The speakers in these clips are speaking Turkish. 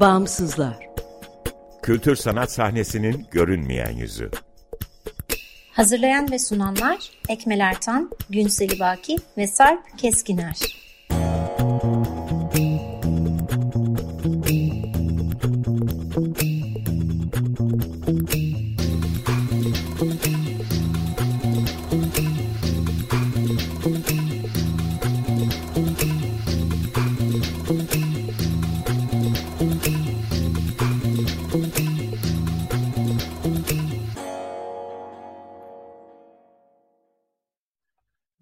Bağımsızlar. Kültür sanat sahnesinin görünmeyen yüzü. Hazırlayan ve sunanlar Ekmel Ertan, Günseli Baki ve Sarp Keskiner.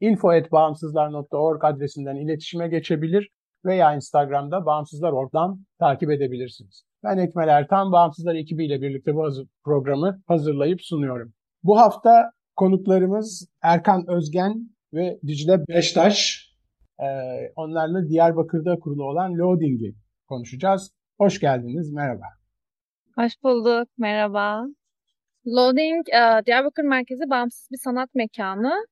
info.bağımsızlar.org adresinden iletişime geçebilir veya Instagram'da Bağımsızlar Org'dan takip edebilirsiniz. Ben Ekmel Ertan, Bağımsızlar ekibiyle birlikte bu programı hazırlayıp sunuyorum. Bu hafta konuklarımız Erkan Özgen ve Dicle Beştaş. Ee, onlarla Diyarbakır'da kurulu olan Loading'i konuşacağız. Hoş geldiniz, merhaba. Hoş bulduk, merhaba. Loading, e, Diyarbakır merkezi bağımsız bir sanat mekanı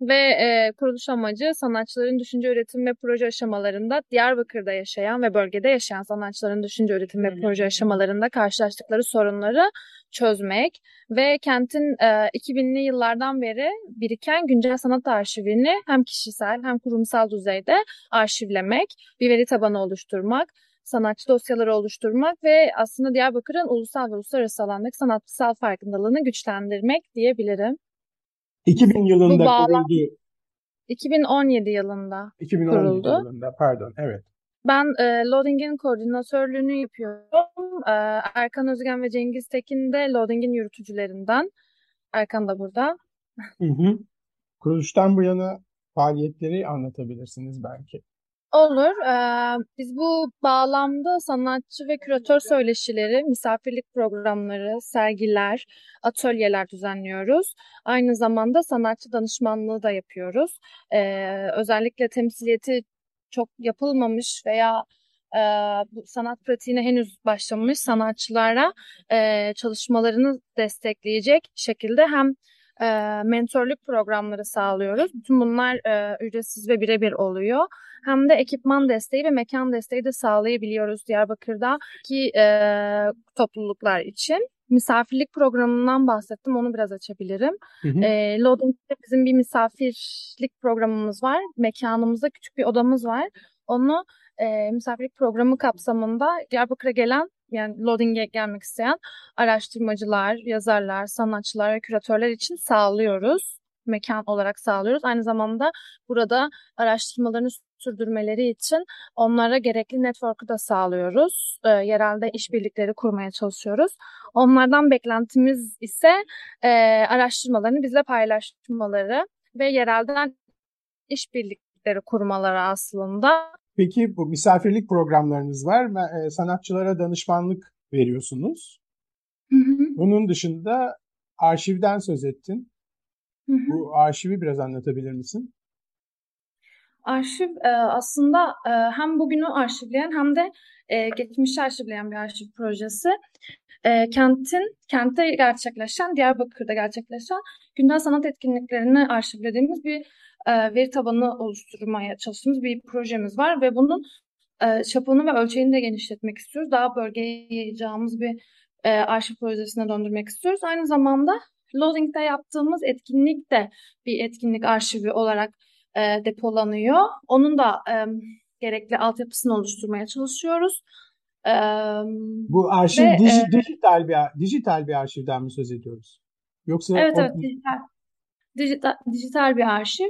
ve e, kuruluş amacı sanatçıların düşünce üretim ve proje aşamalarında Diyarbakır'da yaşayan ve bölgede yaşayan sanatçıların düşünce üretim ve proje aşamalarında karşılaştıkları sorunları çözmek ve kentin e, 2000'li yıllardan beri biriken güncel sanat arşivini hem kişisel hem kurumsal düzeyde arşivlemek, bir veri tabanı oluşturmak, sanatçı dosyaları oluşturmak ve aslında Diyarbakır'ın ulusal ve uluslararası alandaki sanatsal farkındalığını güçlendirmek diyebilirim. 2000 yılında bağlam... kuruldu. 2017 yılında 2017 kuruldu. yılında pardon evet. Ben e, Loading'in koordinatörlüğünü yapıyorum. E, Erkan Özgen ve Cengiz Tekin de Loading'in yürütücülerinden. Erkan da burada. Hı hı. Kuruluştan bu yana faaliyetleri anlatabilirsiniz belki. Olur. Ee, biz bu bağlamda sanatçı ve küratör söyleşileri, misafirlik programları, sergiler, atölyeler düzenliyoruz. Aynı zamanda sanatçı danışmanlığı da yapıyoruz. Ee, özellikle temsiliyeti çok yapılmamış veya e, bu sanat pratiğine henüz başlamış sanatçılara e, çalışmalarını destekleyecek şekilde hem e, mentorluk programları sağlıyoruz. Bütün bunlar e, ücretsiz ve birebir oluyor. Hem de ekipman desteği ve mekan desteği de sağlayabiliyoruz Diyarbakır'daki e, topluluklar için. Misafirlik programından bahsettim. Onu biraz açabilirim. Hı hı. E, Loading'de bizim bir misafirlik programımız var. Mekanımızda küçük bir odamız var. Onu e, misafirlik programı kapsamında Diyarbakır'a gelen yani loading'e gelmek isteyen araştırmacılar, yazarlar, sanatçılar ve küratörler için sağlıyoruz. Mekan olarak sağlıyoruz. Aynı zamanda burada araştırmalarını sürdürmeleri için onlara gerekli network'ı da sağlıyoruz. E, yerelde işbirlikleri kurmaya çalışıyoruz. Onlardan beklentimiz ise e, araştırmalarını bizle paylaşmaları ve yerelden işbirlikleri kurmaları aslında. Peki bu misafirlik programlarınız var. E, sanatçılara danışmanlık veriyorsunuz. Hı hı. Bunun dışında arşivden söz ettin. Hı hı. Bu arşivi biraz anlatabilir misin? Arşiv e, aslında e, hem bugünü arşivleyen hem de geçmişi arşivleyen bir arşiv projesi. Kentin, kentte gerçekleşen, Diyarbakır'da gerçekleşen gündel sanat etkinliklerini arşivlediğimiz bir e, veri tabanı oluşturmaya çalıştığımız bir projemiz var ve bunun e, çapını ve ölçeğini de genişletmek istiyoruz. Daha bölgeye yayacağımız bir e, arşiv projesine döndürmek istiyoruz. Aynı zamanda Loading'de yaptığımız etkinlik de bir etkinlik arşivi olarak e, depolanıyor. Onun da e, gerekli altyapısını oluşturmaya çalışıyoruz. E, Bu arşiv ve, dij, e, dijital bir dijital bir arşivden mi söz ediyoruz? Yoksa Evet o... evet dijital. Dijital, dijital bir arşiv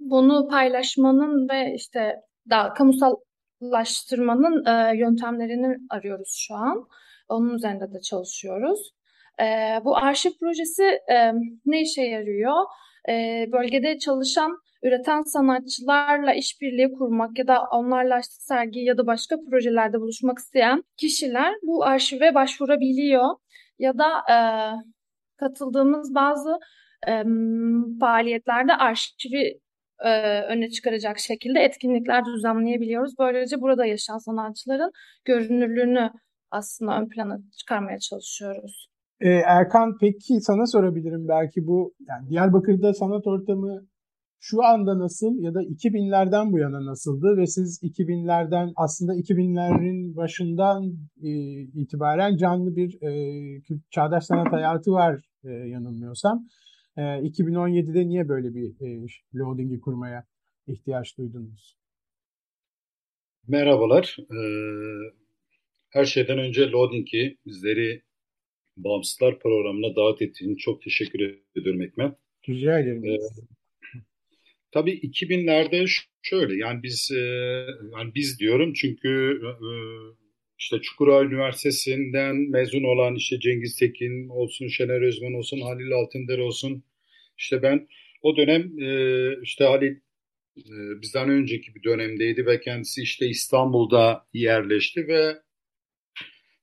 bunu paylaşmanın ve işte daha kamusallaştırmanın e, yöntemlerini arıyoruz şu an. Onun üzerinde de çalışıyoruz. E, bu arşiv projesi e, ne işe yarıyor? E, bölgede çalışan üreten sanatçılarla işbirliği kurmak ya da onlarla işte sergi ya da başka projelerde buluşmak isteyen kişiler bu arşive başvurabiliyor ya da e, katıldığımız bazı e, faaliyetlerde arşivi e, öne çıkaracak şekilde etkinlikler düzenleyebiliyoruz. Böylece burada yaşayan sanatçıların görünürlüğünü aslında ön plana çıkarmaya çalışıyoruz. Ee, Erkan peki sana sorabilirim belki bu yani Diyarbakır'da sanat ortamı şu anda nasıl ya da 2000'lerden bu yana nasıldı ve siz 2000'lerden aslında 2000'lerin başından e, itibaren canlı bir e, çağdaş sanat hayatı var e, yanılmıyorsam. E, 2017'de niye böyle bir e, loading'i kurmaya ihtiyaç duydunuz? Merhabalar. Ee, her şeyden önce loading'i bizleri Bağımsızlar programına davet ettiğin çok teşekkür ediyorum Ekmen. Rica ederim. Ee, tabii 2000'lerde şöyle yani biz e, yani biz diyorum çünkü e, işte Çukurova Üniversitesi'nden mezun olan işte Cengiz Tekin olsun, Şener Özmen olsun, Halil Altındere olsun. İşte ben o dönem e, işte Halil bizden önceki bir dönemdeydi ve kendisi işte İstanbul'da yerleşti ve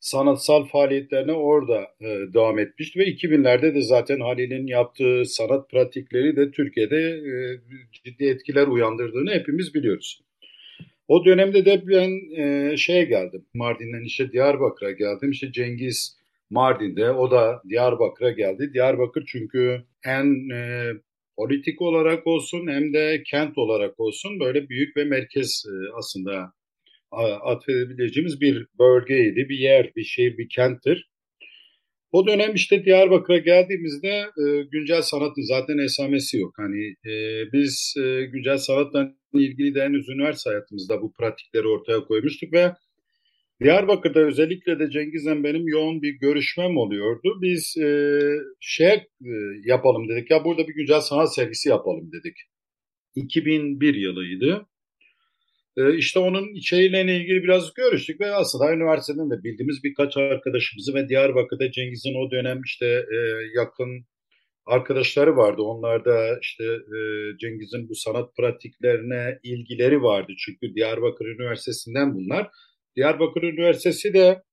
sanatsal faaliyetlerine orada e, devam etmişti ve 2000'lerde de zaten Halil'in yaptığı sanat pratikleri de Türkiye'de e, ciddi etkiler uyandırdığını hepimiz biliyoruz. O dönemde de ben e, şeye geldim. Mardin'den işte Diyarbakır'a geldim. İşte Cengiz Mardin'de, o da Diyarbakır'a geldi. Diyarbakır çünkü en e, politik olarak olsun hem de kent olarak olsun böyle büyük ve merkez e, aslında atfedebileceğimiz bir bölgeydi, bir yer, bir şehir, bir kenttir. O dönem işte Diyarbakır'a geldiğimizde e, güncel sanatın zaten esamesi yok. Hani e, biz e, güncel sanatla ilgili de henüz üniversite hayatımızda bu pratikleri ortaya koymuştuk ve Diyarbakır'da özellikle de Cengiz'le benim yoğun bir görüşmem oluyordu. Biz e, şey e, yapalım dedik ya burada bir güncel sanat sergisi yapalım dedik. 2001 yılıydı. Ee, işte onun içeriğiyle ilgili biraz görüştük ve aslında üniversiteden de bildiğimiz birkaç arkadaşımızı ve Diyarbakır'da Cengiz'in o dönem işte e, yakın arkadaşları vardı. Onlar da işte e, Cengiz'in bu sanat pratiklerine ilgileri vardı. Çünkü Diyarbakır Üniversitesi'nden bunlar. Diyarbakır Üniversitesi de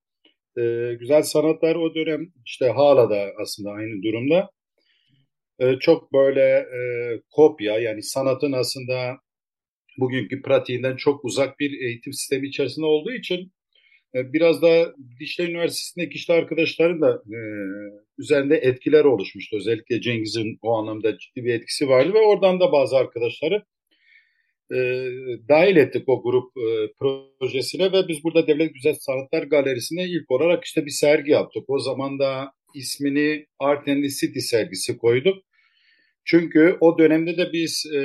e, güzel sanatlar o dönem işte hala da aslında aynı durumda. çok böyle kopya yani sanatın aslında bugünkü pratiğinden çok uzak bir eğitim sistemi içerisinde olduğu için e, biraz da Dicle Üniversitesi'ndeki işte arkadaşların da e, üzerinde etkiler oluşmuştu. Özellikle Cengiz'in o anlamda ciddi bir etkisi vardı ve oradan da bazı arkadaşları e, dahil ettik o grup e, projesine ve biz burada Devlet Güzel Sanatlar Galerisi'ne ilk olarak işte bir sergi yaptık. O zaman da ismini Art and the City sergisi koyduk. Çünkü o dönemde de biz e,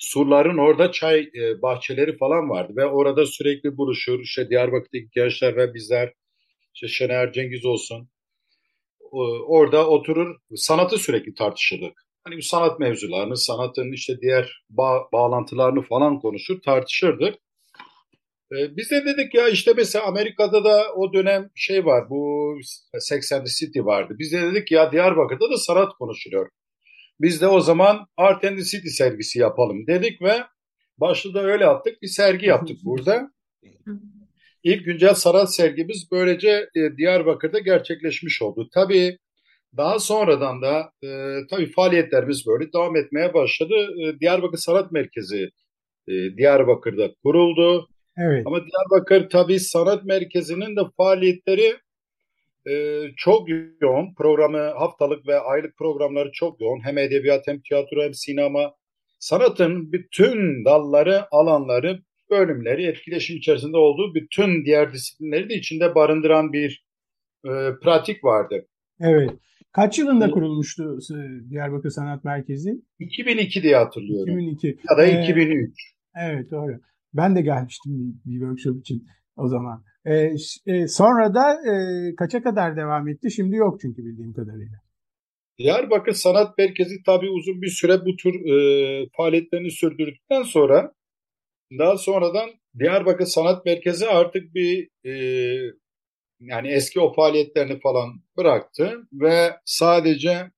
surların orada çay e, bahçeleri falan vardı ve orada sürekli buluşur. İşte Diyarbakır'daki gençler ve bizler, işte Şener Cengiz olsun. orada oturur sanatı sürekli tartışırdık. Hani bu sanat mevzularını, sanatın işte diğer bağ, bağlantılarını falan konuşur, tartışırdık. E, biz de dedik ya işte mesela Amerika'da da o dönem şey var, bu Sex and the City vardı. Biz de dedik ya Diyarbakır'da da sanat konuşuluyor. Biz de o zaman Art and the City sergisi yapalım dedik ve başta da öyle attık. Bir sergi yaptık burada. İlk güncel sanat sergimiz böylece e, Diyarbakır'da gerçekleşmiş oldu. Tabii daha sonradan da e, tabii faaliyetlerimiz böyle devam etmeye başladı. E, Diyarbakır Sanat Merkezi e, Diyarbakır'da kuruldu. Evet. Ama Diyarbakır tabii sanat merkezinin de faaliyetleri e, çok yoğun. Programı haftalık ve aylık programları çok yoğun. Hem edebiyat hem tiyatro hem sinema. Sanatın bütün dalları, alanları, bölümleri etkileşim içerisinde olduğu bütün diğer disiplinleri de içinde barındıran bir e, pratik vardı. Evet. Kaç yılında kurulmuştu Diyarbakır Sanat Merkezi? 2002 diye hatırlıyorum. 2002. Ya da ee, 2003. Evet doğru. Ben de gelmiştim bir workshop için o zaman. E, e, sonra da e, kaça kadar devam etti? Şimdi yok çünkü bildiğim kadarıyla. Diyarbakır Sanat Merkezi tabii uzun bir süre bu tür e, faaliyetlerini sürdürdükten sonra daha sonradan Diyarbakır Sanat Merkezi artık bir e, yani eski o faaliyetlerini falan bıraktı ve sadece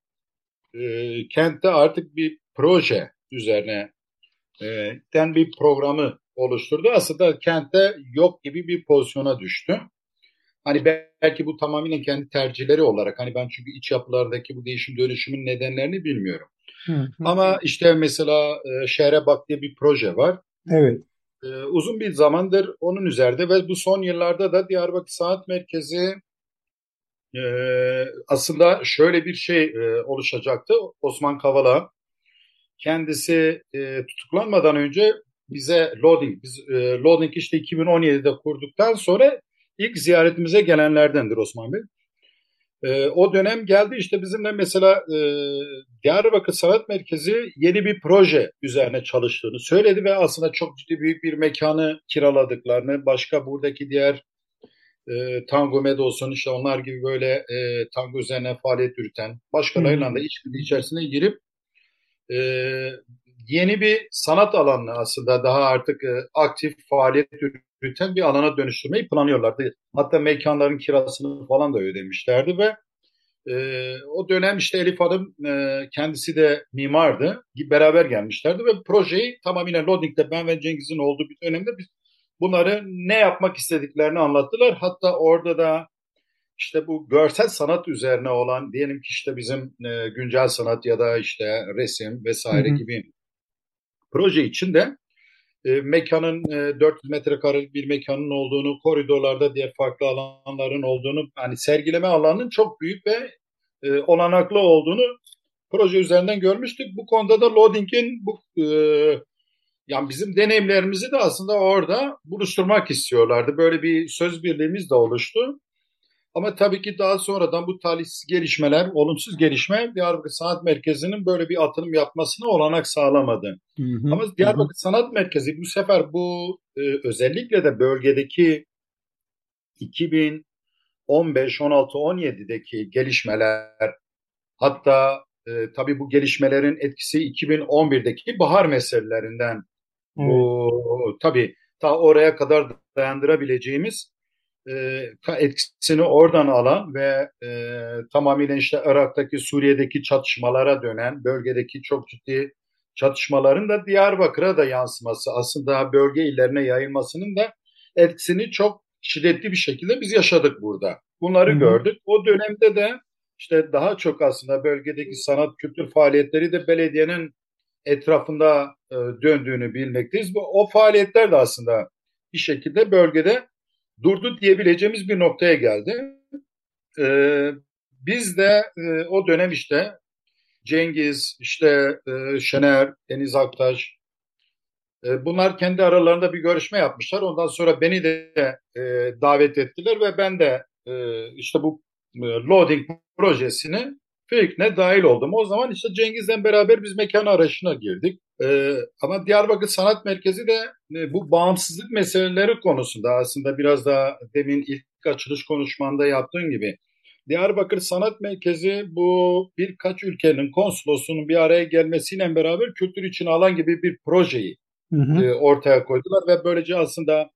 e, kentte artık bir proje üzerine e, den bir programı oluşturdu. Aslında kentte yok gibi bir pozisyona düştü. Hani belki bu tamamen kendi tercihleri olarak hani ben çünkü iç yapılardaki bu değişim dönüşümün nedenlerini bilmiyorum. Hı hı. Ama işte mesela e, Şehre Bak diye bir proje var. Evet. E, uzun bir zamandır onun üzerinde ve bu son yıllarda da Diyarbakır Sanat Merkezi e, aslında şöyle bir şey e, oluşacaktı. Osman Kavala kendisi e, tutuklanmadan önce bize loading, biz e, loading işte 2017'de kurduktan sonra ilk ziyaretimize gelenlerdendir Osman Bey. E, o dönem geldi işte bizimle mesela e, Diyarbakır Sanat Merkezi yeni bir proje üzerine çalıştığını söyledi ve aslında çok ciddi büyük bir mekanı kiraladıklarını, başka buradaki diğer e, Tango Med olsun işte onlar gibi böyle e, tango üzerine faaliyet yürüten başkalarıyla da işbirliği içerisine girip e, yeni bir sanat alanını aslında daha artık e, aktif faaliyet yürüten bir alana dönüştürmeyi planlıyorlardı. Hatta mekanların kirasını falan da ödemişlerdi ve e, o dönem işte Elif Hanım e, kendisi de mimardı. Beraber gelmişlerdi ve projeyi tamamıyla Loading'de ben ve Cengiz'in olduğu bir dönemde biz bunları ne yapmak istediklerini anlattılar. Hatta orada da işte bu görsel sanat üzerine olan diyelim ki işte bizim e, güncel sanat ya da işte resim vesaire hı hı. gibi proje içinde e, mekanın e, 400 metrekarelik bir mekanın olduğunu, koridorlarda diğer farklı alanların olduğunu, hani sergileme alanının çok büyük ve e, olanaklı olduğunu proje üzerinden görmüştük. Bu konuda da Loading'in bu e, yani bizim deneyimlerimizi de aslında orada buluşturmak istiyorlardı. Böyle bir söz birliğimiz de oluştu. Ama tabii ki daha sonradan bu talihsiz gelişmeler, olumsuz gelişme Diyarbakır Sanat Merkezi'nin böyle bir atılım yapmasına olanak sağlamadı. Hı hı, Ama Diyarbakır hı. Sanat Merkezi bu sefer bu e, özellikle de bölgedeki 2015, 16, 17'deki gelişmeler hatta e, tabii bu gelişmelerin etkisi 2011'deki bahar meselelerinden bu tabii ta oraya kadar dayandırabileceğimiz etkisini oradan alan ve e, tamamıyla işte Irak'taki, Suriye'deki çatışmalara dönen, bölgedeki çok ciddi çatışmaların da Diyarbakır'a da yansıması, aslında bölge illerine yayılmasının da etkisini çok şiddetli bir şekilde biz yaşadık burada. Bunları Hı-hı. gördük. O dönemde de işte daha çok aslında bölgedeki sanat kültür faaliyetleri de belediyenin etrafında e, döndüğünü bilmekteyiz. O faaliyetler de aslında bir şekilde bölgede durdu diyebileceğimiz bir noktaya geldi. Ee, biz de e, o dönem işte Cengiz, işte e, Şener, Deniz Aktaş, e, bunlar kendi aralarında bir görüşme yapmışlar. Ondan sonra beni de e, davet ettiler ve ben de e, işte bu e, loading projesini FİK'ne dahil oldum. O zaman işte Cengiz'le beraber biz mekan arayışına girdik. Ee, ama Diyarbakır Sanat Merkezi de e, bu bağımsızlık meseleleri konusunda aslında biraz daha demin ilk açılış konuşmanda yaptığın gibi Diyarbakır Sanat Merkezi bu birkaç ülkenin konsolosunun bir araya gelmesiyle beraber kültür için alan gibi bir projeyi hı hı. E, ortaya koydular ve böylece aslında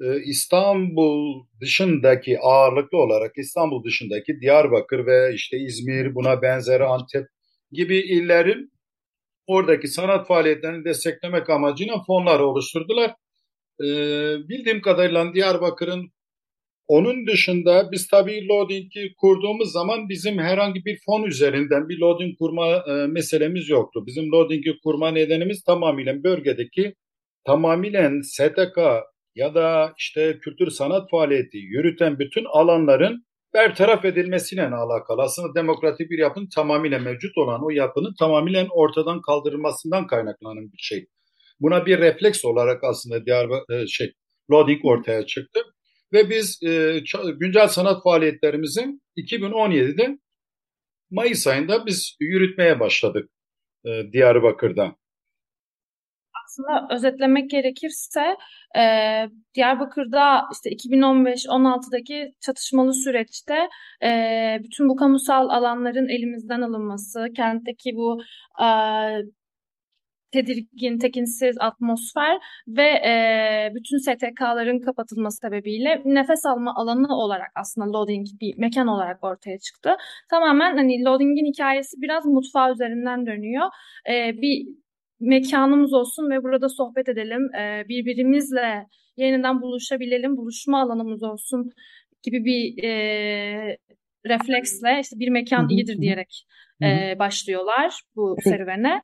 e, İstanbul dışındaki ağırlıklı olarak İstanbul dışındaki Diyarbakır ve işte İzmir buna benzer Antep gibi illerin oradaki sanat faaliyetlerini desteklemek amacıyla fonlar oluşturdular. Ee, bildiğim kadarıyla Diyarbakır'ın onun dışında biz tabii loading'i kurduğumuz zaman bizim herhangi bir fon üzerinden bir loading kurma e, meselemiz yoktu. Bizim loading'i kurma nedenimiz tamamıyla bölgedeki tamamıyla STK ya da işte kültür sanat faaliyeti yürüten bütün alanların bertaraf edilmesiyle alakalı. Aslında demokratik bir yapının tamamıyla mevcut olan o yapının tamamıyla ortadan kaldırılmasından kaynaklanan bir şey. Buna bir refleks olarak aslında Diyarbakır e, şey loading ortaya çıktı ve biz e, güncel sanat faaliyetlerimizin 2017'de Mayıs ayında biz yürütmeye başladık e, Diyarbakır'da aslında özetlemek gerekirse e, Diyarbakır'da işte 2015-16'daki çatışmalı süreçte e, bütün bu kamusal alanların elimizden alınması, kentteki bu e, tedirgin, tekinsiz atmosfer ve e, bütün STK'ların kapatılması sebebiyle nefes alma alanı olarak aslında loading bir mekan olarak ortaya çıktı. Tamamen hani loading'in hikayesi biraz mutfağı üzerinden dönüyor. E, bir mekanımız olsun ve burada sohbet edelim. E, birbirimizle yeniden buluşabilelim, buluşma alanımız olsun gibi bir e, refleksle işte bir mekan iyidir diyerek e, başlıyorlar bu serüvene.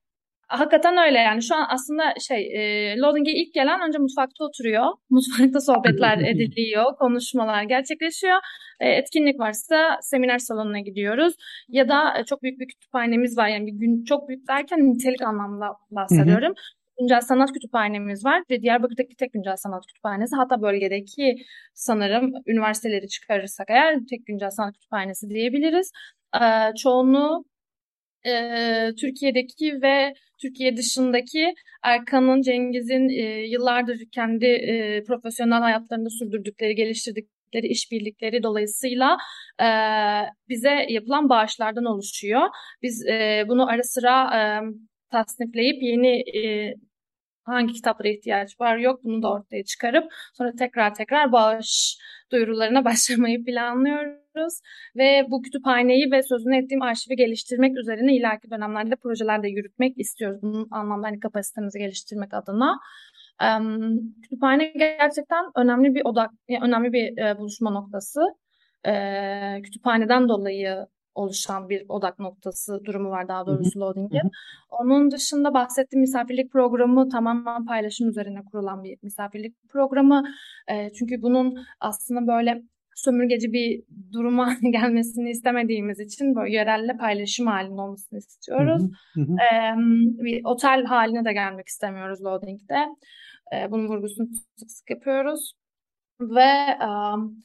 Hakikaten öyle yani şu an aslında şey e, Loading'e ilk gelen önce mutfakta oturuyor. Mutfakta sohbetler ediliyor, konuşmalar gerçekleşiyor. E, etkinlik varsa seminer salonuna gidiyoruz. Ya da e, çok büyük bir kütüphanemiz var yani bir gün çok büyük derken nitelik anlamda bahsediyorum. Güncel Sanat Kütüphanemiz var ve Diyarbakır'daki tek Güncel Sanat Kütüphanesi. Hatta bölgedeki sanırım üniversiteleri çıkarırsak eğer tek Güncel Sanat Kütüphanesi diyebiliriz. Ee, çoğunluğu e, Türkiye'deki ve Türkiye dışındaki Erkan'ın, Cengiz'in e, yıllardır kendi e, profesyonel hayatlarında sürdürdükleri, geliştirdikleri işbirlikleri dolayısıyla e, bize yapılan bağışlardan oluşuyor. Biz e, bunu ara sıra e, tasnifleyip yeni e, hangi kitaplara ihtiyaç var yok bunu da ortaya çıkarıp sonra tekrar tekrar bağış duyurularına başlamayı planlıyoruz. Ve bu kütüphaneyi ve sözünü ettiğim arşivi geliştirmek üzerine ileriki dönemlerde projelerde yürütmek istiyoruz. Bunun anlamda hani kapasitemizi geliştirmek adına. Kütüphane gerçekten önemli bir odak, önemli bir e, buluşma noktası. E, kütüphaneden dolayı oluşan bir odak noktası durumu var daha doğrusu Loading'in. Onun dışında bahsettiğim misafirlik programı tamamen paylaşım üzerine kurulan bir misafirlik programı. E, çünkü bunun aslında böyle sömürgeci bir duruma gelmesini istemediğimiz için böyle yerelle paylaşım halinde olmasını istiyoruz. Hı hı hı. E, bir otel haline de gelmek istemiyoruz Loading'de. E, bunun vurgusunu sık sık yapıyoruz. Ve um,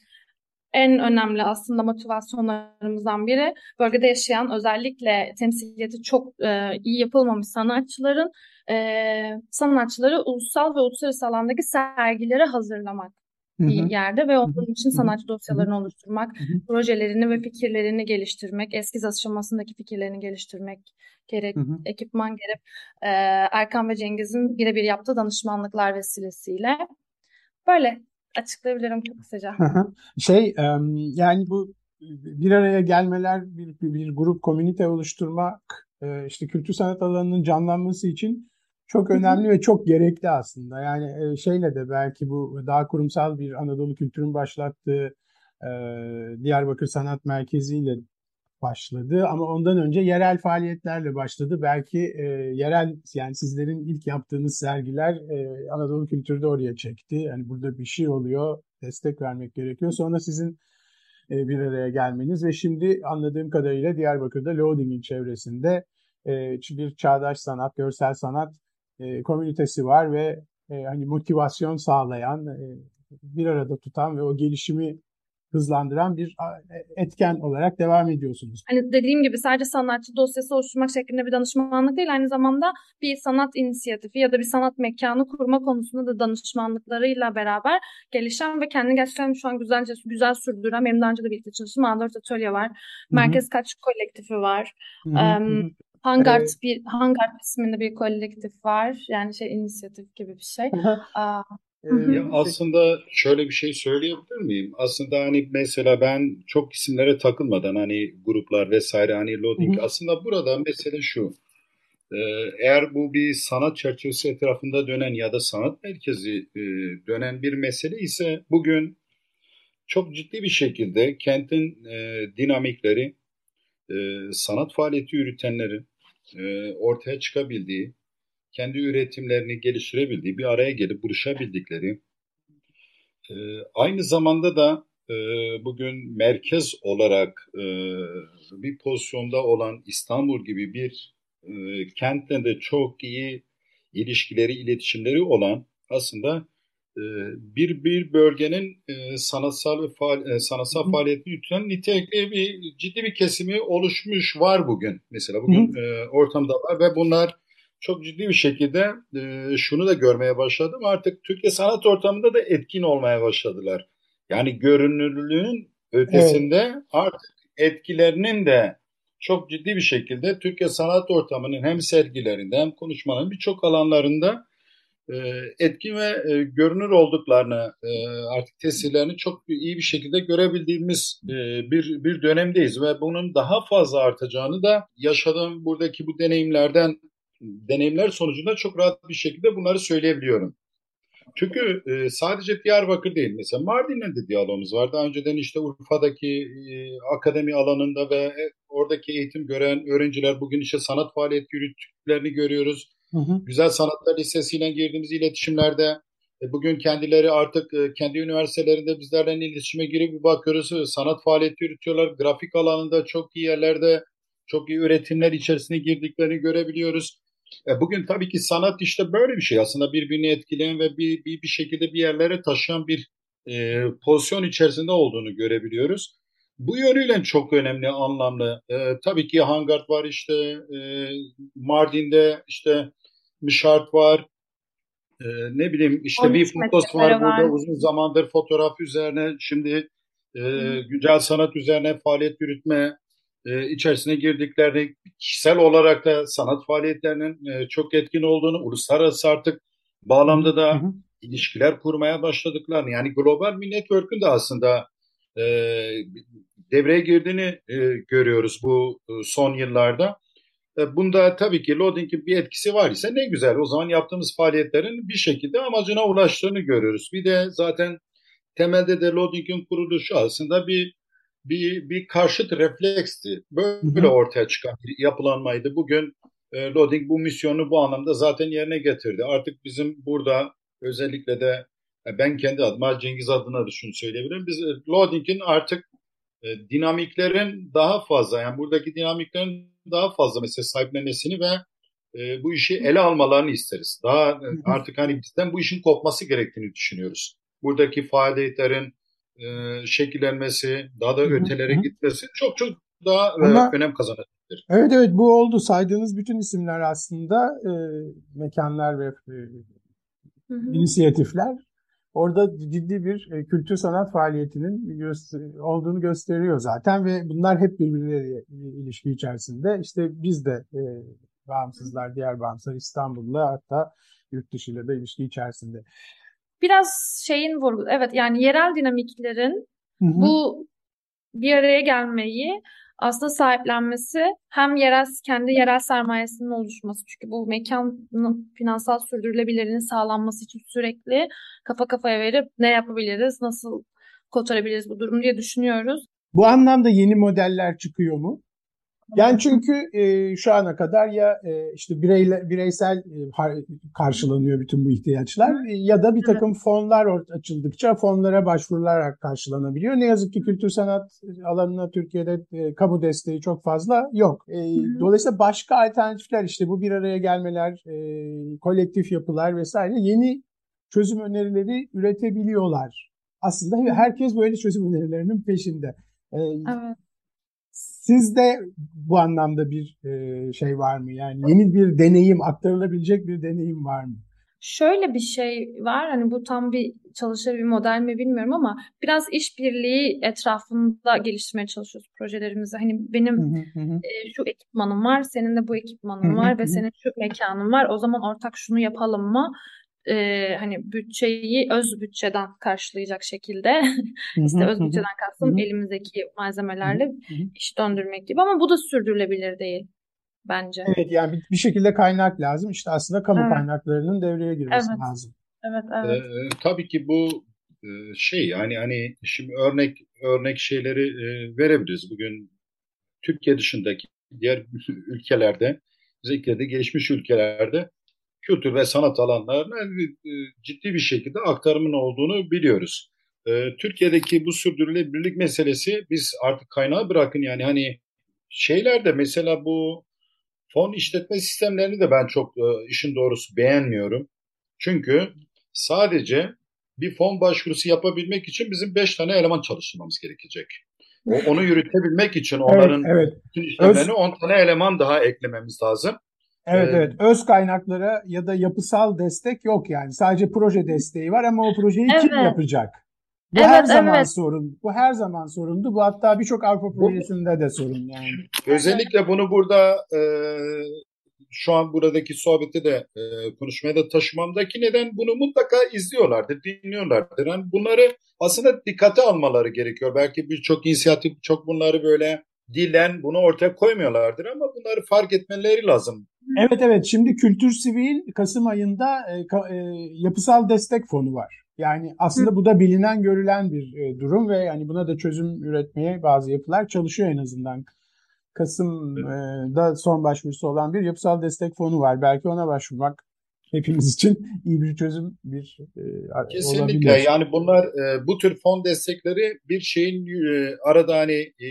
en önemli aslında motivasyonlarımızdan biri bölgede yaşayan özellikle temsiliyeti çok e, iyi yapılmamış sanatçıların e, sanatçıları ulusal ve uluslararası alandaki sergilere hazırlamak Hı-hı. bir yerde ve onun için sanatçı dosyalarını Hı-hı. oluşturmak, Hı-hı. projelerini ve fikirlerini geliştirmek, eskiz aşamasındaki fikirlerini geliştirmek gerek, Hı-hı. ekipman gerek e, Erkan ve Cengiz'in birebir yaptığı danışmanlıklar vesilesiyle böyle açıklayabilirim çok kısaca. şey yani bu bir araya gelmeler, bir, bir grup, komünite oluşturmak işte kültür sanat alanının canlanması için çok önemli ve çok gerekli aslında. Yani şeyle de belki bu daha kurumsal bir Anadolu kültürün başlattığı Diyarbakır Sanat Merkezi ile başladı ama ondan önce yerel faaliyetlerle başladı. Belki e, yerel yani sizlerin ilk yaptığınız sergiler e, Anadolu kültürü de oraya çekti. Yani burada bir şey oluyor, destek vermek gerekiyor. Sonra sizin e, bir araya gelmeniz ve şimdi anladığım kadarıyla Diyarbakır'da Loading'in çevresinde e, bir çağdaş sanat, görsel sanat e, komünitesi var ve e, hani motivasyon sağlayan, e, bir arada tutan ve o gelişimi hızlandıran bir etken olarak devam ediyorsunuz. Hani dediğim gibi sadece sanatçı dosyası oluşturmak şeklinde bir danışmanlık değil, aynı zamanda bir sanat inisiyatifi ya da bir sanat mekanı kurma konusunda da danışmanlıklarıyla beraber gelişen ve kendini gerçekten şu an güzelce güzel sürdüren, benim daha önce de birlikte çalıştığım A4 Atölye var. Merkez Hı-hı. Kaç kolektifi var. Um, Hangart evet. bir Hangart isminde bir kolektif var. Yani şey inisiyatif gibi bir şey. Aa, ya aslında şöyle bir şey söyleyebilir miyim? Aslında hani mesela ben çok isimlere takılmadan hani gruplar vesaire hani loading aslında burada mesele şu. Eğer bu bir sanat çerçevesi etrafında dönen ya da sanat merkezi dönen bir mesele ise bugün çok ciddi bir şekilde kentin dinamikleri, sanat faaliyeti yürütenlerin ortaya çıkabildiği, kendi üretimlerini geliştirebildiği, bir araya gelip buluşabildikleri, e, aynı zamanda da e, bugün merkez olarak e, bir pozisyonda olan İstanbul gibi bir e, kentle de çok iyi ilişkileri, iletişimleri olan aslında e, bir bir bölgenin e, sanatsal ve faal, e, sanatsal faaliyetini yürüten nitelikli bir ciddi bir kesimi oluşmuş var bugün. Mesela bugün e, ortamda var ve bunlar çok ciddi bir şekilde şunu da görmeye başladım. Artık Türkiye sanat ortamında da etkin olmaya başladılar. Yani görünürlüğün ötesinde evet. artık etkilerinin de çok ciddi bir şekilde Türkiye sanat ortamının hem sergilerinde hem konuşmanın birçok alanlarında etkin ve e, görünür olduklarını e, artık tesirlerini çok iyi bir şekilde görebildiğimiz e, bir bir dönemdeyiz ve bunun daha fazla artacağını da yaşadığım buradaki bu deneyimlerden deneyimler sonucunda çok rahat bir şekilde bunları söyleyebiliyorum. Çünkü sadece Diyarbakır değil. Mesela Mardin'le de diyalogumuz var. Daha önceden işte Urfa'daki akademi alanında ve oradaki eğitim gören öğrenciler bugün işte sanat faaliyet yürüttüklerini görüyoruz. Hı hı. Güzel Sanatlar Lisesi ile girdiğimiz iletişimlerde e, bugün kendileri artık e, kendi üniversitelerinde bizlerle iletişime girip bir bakıyoruz. E, sanat faaliyeti yürütüyorlar. Grafik alanında çok iyi yerlerde çok iyi üretimler içerisine girdiklerini görebiliyoruz. Bugün tabii ki sanat işte böyle bir şey aslında birbirini etkileyen ve bir, bir, bir şekilde bir yerlere taşıyan bir e, pozisyon içerisinde olduğunu görebiliyoruz. Bu yönüyle çok önemli, anlamlı. E, tabii ki Hangard var işte, e, Mardin'de işte Mişart var, e, ne bileyim işte bir fotos var, var burada. uzun zamandır fotoğraf üzerine, şimdi e, güncel sanat üzerine faaliyet yürütme e, içerisine girdiklerini, kişisel olarak da sanat faaliyetlerinin e, çok etkin olduğunu, uluslararası artık bağlamda da hı hı. ilişkiler kurmaya başladıklarını, yani global bir network'ün de aslında e, devreye girdiğini e, görüyoruz bu e, son yıllarda. E, bunda tabii ki loading'in bir etkisi var ise ne güzel. O zaman yaptığımız faaliyetlerin bir şekilde amacına ulaştığını görüyoruz. Bir de zaten temelde de loading'in kuruluşu aslında bir bir, bir karşıt refleksti. Böyle ortaya çıkan bir yapılanmaydı. Bugün e, Loading bu misyonu bu anlamda zaten yerine getirdi. Artık bizim burada özellikle de ben kendi adıma Cengiz adına da şunu söyleyebilirim. Biz e, Loading'in artık e, dinamiklerin daha fazla yani buradaki dinamiklerin daha fazla mesela sahiplenmesini ve e, bu işi ele almalarını isteriz. Daha e, artık hani bizden bu işin kopması gerektiğini düşünüyoruz. Buradaki faaliyetlerin e, şekillenmesi, daha da ötelere gitmesi çok çok daha e, Ama, önem kazanabilir. Evet evet bu oldu. Saydığınız bütün isimler aslında e, mekanlar ve e, inisiyatifler orada ciddi bir e, kültür sanat faaliyetinin göster olduğunu gösteriyor zaten ve bunlar hep birbirleriyle ilişki içerisinde. İşte biz de e, bağımsızlar, diğer bağımsızlar İstanbul'la hatta yurt dışıyla da ilişki içerisinde biraz şeyin vurgu, evet yani yerel dinamiklerin hı hı. bu bir araya gelmeyi aslında sahiplenmesi hem yerel kendi yerel sermayesinin oluşması çünkü bu mekanın finansal sürdürülebilirliğinin sağlanması için sürekli kafa kafaya verip ne yapabiliriz, nasıl kotarabiliriz bu durumu diye düşünüyoruz. Bu anlamda yeni modeller çıkıyor mu? Yani çünkü e, şu ana kadar ya e, işte bireyle, bireysel e, karşılanıyor bütün bu ihtiyaçlar e, ya da bir takım fonlar açıldıkça fonlara başvurularak karşılanabiliyor. Ne yazık ki kültür sanat alanına Türkiye'de e, kamu desteği çok fazla yok. E, dolayısıyla başka alternatifler işte bu bir araya gelmeler, e, kolektif yapılar vesaire yeni çözüm önerileri üretebiliyorlar. Aslında herkes böyle çözüm önerilerinin peşinde. E, evet. Sizde bu anlamda bir e, şey var mı? Yani yeni bir deneyim, aktarılabilecek bir deneyim var mı? Şöyle bir şey var hani bu tam bir çalışır bir model mi bilmiyorum ama biraz işbirliği etrafında geliştirmeye çalışıyoruz projelerimizi. Hani benim hı hı hı. E, şu ekipmanım var, senin de bu ekipmanın var ve senin şu mekanın var. O zaman ortak şunu yapalım mı? E, hani bütçeyi öz bütçeden karşılayacak şekilde işte öz bütçeden kastım elimizdeki malzemelerle iş döndürmek gibi ama bu da sürdürülebilir değil bence. Evet yani bir, bir şekilde kaynak lazım. İşte aslında kamu evet. kaynaklarının devreye girmesi evet. lazım. Evet, evet. Ee, tabii ki bu şey yani hani şimdi örnek örnek şeyleri e, verebiliriz. Bugün Türkiye dışındaki diğer ülkelerde özellikle de gelişmiş ülkelerde kültür ve sanat alanlarına e, ciddi bir şekilde aktarımın olduğunu biliyoruz. E, Türkiye'deki bu sürdürülebilirlik meselesi biz artık kaynağı bırakın yani hani şeylerde mesela bu fon işletme sistemlerini de ben çok e, işin doğrusu beğenmiyorum. Çünkü sadece bir fon başvurusu yapabilmek için bizim beş tane eleman çalıştırmamız gerekecek. O, onu yürütebilmek için onların evet, evet. işlemlerini Öz... 10 tane eleman daha eklememiz lazım. Evet ee, evet öz kaynaklara ya da yapısal destek yok yani. Sadece proje desteği var ama o projeyi evet. kim yapacak? Bu evet, her zaman evet. sorun. Bu her zaman sorundu. Bu hatta birçok Avrupa projesinde de sorun yani. Özellikle bunu burada e, şu an buradaki sohbeti de e, konuşmaya da taşımamdaki neden bunu mutlaka izliyorlardır, dinliyorlardır. Yani bunları aslında dikkate almaları gerekiyor. Belki birçok inisiyatif çok bunları böyle dilen bunu ortaya koymuyorlardır ama bunları fark etmeleri lazım Evet evet şimdi Kültür Sivil Kasım ayında e, ka, e, yapısal destek fonu var. Yani aslında Hı. bu da bilinen görülen bir e, durum ve yani buna da çözüm üretmeye bazı yapılar çalışıyor en azından. Kasım'da son başvurusu olan bir yapısal destek fonu var. Belki ona başvurmak hepimiz için iyi bir çözüm bir e, Kesinlikle olabilir. yani bunlar e, bu tür fon destekleri bir şeyin e, arada hani e,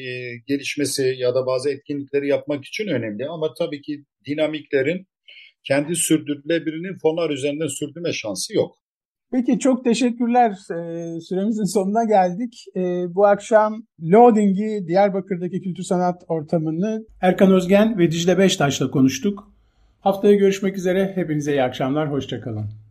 gelişmesi ya da bazı etkinlikleri yapmak için önemli ama tabii ki dinamiklerin kendi sürdürülebilirliğinin fonlar üzerinden sürdürme şansı yok. Peki çok teşekkürler. Ee, süremizin sonuna geldik. Ee, bu akşam Loading'i Diyarbakır'daki kültür sanat ortamını Erkan Özgen ve Dicle Beştaş'la konuştuk. Haftaya görüşmek üzere. Hepinize iyi akşamlar. Hoşçakalın.